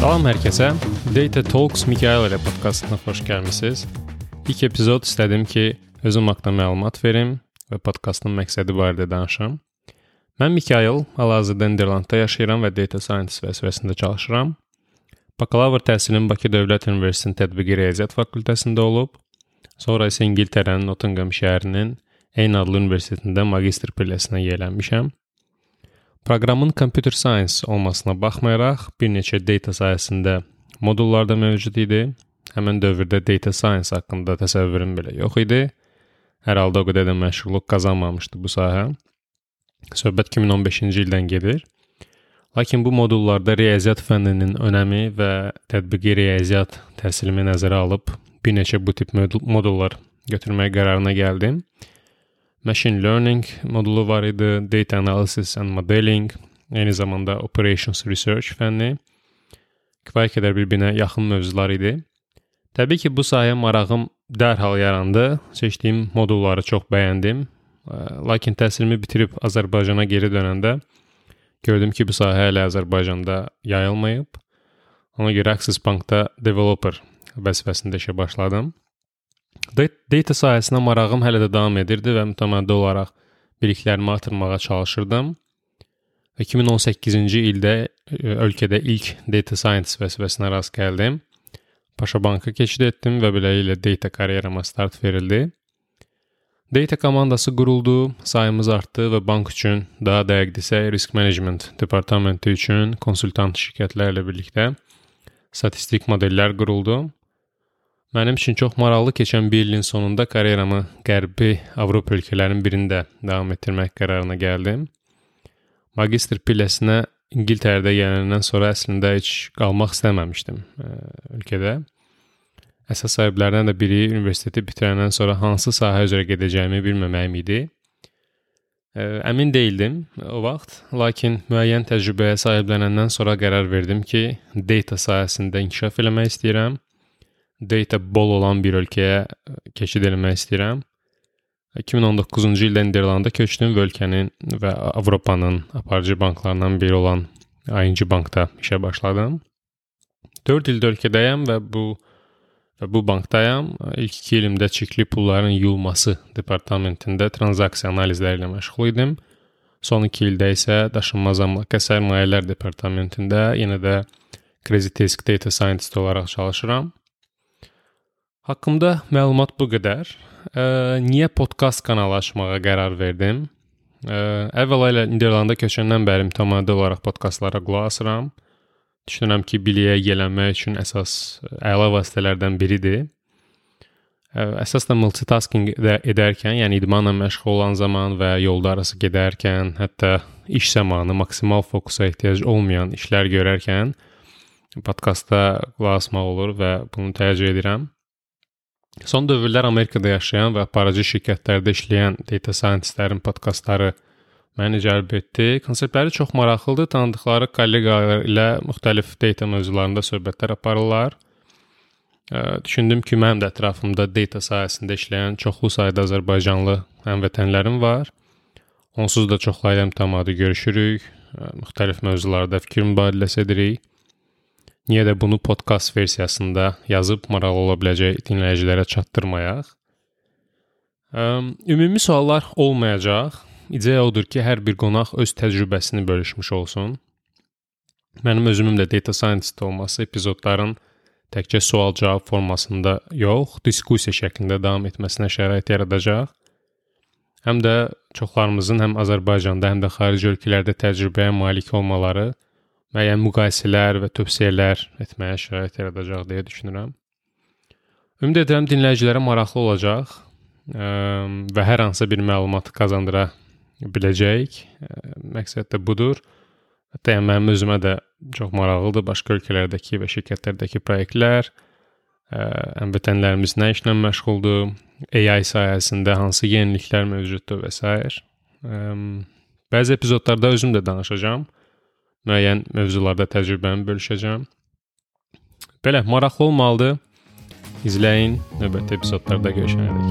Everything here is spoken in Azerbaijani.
Salam hər kəsə. Data Talks Mikail ilə podkastına xoş gəlmisiniz. İlk epizod istədim ki, özüm haqqında məlumat verim və podkastın məqsədi barədə danışım. Mən Mikail, hal-hazırda Niderlandda yaşayıram və data scientist vəzifəsində çalışıram. Bakalavr təhsilim Bakı Dövlət Universitetinin Tətbiqi Riyaziyyat fakültəsində olub. Sonra isə İngiltərənin Nottingham şəhərinin eyni adlı universitetində magistr pilləsinə yiyələnmişəm. Proqramın computer science olmasına baxmayaraq, bir neçə data sahəsində modullar da mövcud idi. Həmin dövrdə data science haqqında təsəvvürüm belə yox idi. Hər halda o qədər də məşğulluq qazanmamışdı bu sahə. Söhbət 2015-ci ildən gedir. Lakin bu modullarda riyaziyyat fənninin önəmi və tətbiqi riyaziyyat təhsilimi nəzərə alıb bir neçə bu tip modullar götürmək qərarına gəldim. Machine Learning modulu var idi, Data Analysis and Modeling, eyni zamanda Operations Research fənni. Kifayət qədər bir-birinə yaxın mövzular idi. Təbii ki, bu sahəyə marağım dərhal yarandı. Seçdiyim modulları çox bəyəndim. Lakin təhsilimi bitirib Azərbaycana geri dönəndə gördüm ki, bu sahə hələ Azərbaycanda yayılmayıb. Ona görə Axis Bankda developer vəzifəsində işə başladım. Data sahəsinə marağım hələ də davam edirdi və mütəmadi olaraq biliklərimi artırmağa çalışırdım. 2018-ci ildə e, ölkədə ilk data science vəzifəsinə rast gəldim. Paşa Banka keçid etdim və beləliklə data karyerama start verildi. Data komandası quruldu, sayımız artdı və bank üçün, daha dəqiq desə, risk management departamenti üçün konsultant şirkətlərlə birlikdə statistik modellər quruldu. Mənim üçün çox maraqlı keçən bir ilin sonunda karyeramı Qərbi Avropa ölkələrinin birində davam etdirmək qərarına gəldim. Magistr pilləsinə İngiltərədə gələndən sonra əslində heç qalmaq istəməmişdim e, ölkədə. Əsas səbəblərdən də biri universiteti bitirəndən sonra hansı sahə üzrə gedəcəyimi bilməməyim idi. E, əmin deyildim o vaxt, lakin müəyyən təcrübəyə sahiblənəndən sonra qərar verdim ki, data sahəsində inkişaf eləmək istəyirəm data bol olan bir ölkəyə keçid etmək istəyirəm. 2019-cu ildə Niderlanda köçdüm və ölkənin və Avropanın aparıcı banklarından biri olan ING bankda işə başladım. 4 ildə ölkədəyəm və bu və bu bankdayam. İlk 2 ilimdə çirkli pulların yuyulması departamentində tranzaksiya analizləri ilə məşğul idim. Son 2 ildə isə daşınmaz əmlaka sərmayələr departamentində yenə də Credit Risk Data Scientist olaraq çalışıram. Haqqımda məlumat bu qədər. Ə, niyə podkast kanalı açmağa qərar verdim? Ə, əvvəla ilə Niderlanda köçəndən bəri mütəmadi olaraq podkastlara qulaq asıram. Düşünürəm ki, biliyə yiyələnmək üçün əsas əla vasitələrdən biridir. Ə, əsas da multitasking edərkən, yəni idmanla məşğul olan zaman və yolda arası gedərkən, hətta iş zamanı maksimal fokusa ehtiyac olmayan işlər görərkən podkastda qulaq asmaq olur və bunu tərcih edirəm. Son dövrlər Amerikada yaşayan və aparıcı şirkətlərdə işləyən data scientistlərin podkastları məni cəlb etdi. Konseptləri çox maraqlıdır. Tanıdıqları kolleqalar ilə müxtəlif data mövzularında söhbətlər aparırlar. Düşündüm ki, mənim də ətrafımda data sahəsində işləyən çoxlu sayda Azərbaycanlı həmvətənlərim var. Onsuz da çoxları ilə mütəmadi görüşürük, müxtəlif mövzularda fikir mübadiləsi edirik. Niyə də bunu podkast versiyasında yazıb maraqlı ola biləcək dinləyicilərə çatdırmayaq? Ümumi suallar olmayacaq. İdeya odur ki, hər bir qonaq öz təcrübəsini bölüşmüş olsun. Mənim özümün də data scientist olması epizodların təkcə sual-cavab formasında yox, diskussiya şəklində davam etməsinə şərait yaradacaq. Həm də çoxlarımızın həm Azərbaycanda, həm də xarici ölkələrdə təcrübəyə malik olmaları müəyyən müqayisələr və tövsiyələr etməyə şərait yaradacaq deyə düşünürəm. Ümid edirəm dinləyicilərə maraqlı olacaq və hər hansı bir məlumat qazandıra biləcəyik. Məqsəd də budur. Hətta yəni mənim özümə də çox maraqlıdır başqa ölkələrdəki və şirkətlərdəki layihələr. Həmvətənlərimiz nə işlə məşğuldur, AI sahəsində hansı yeniliklər mövcuddur və s. Bəzi epizodlarda özüm də danışacağam müəyyən mövzularda təcrübəmi bölüşəcəm. Belə maraqlı olmalıdır. İzləyin, növbəti epizodlarda görüşənədək.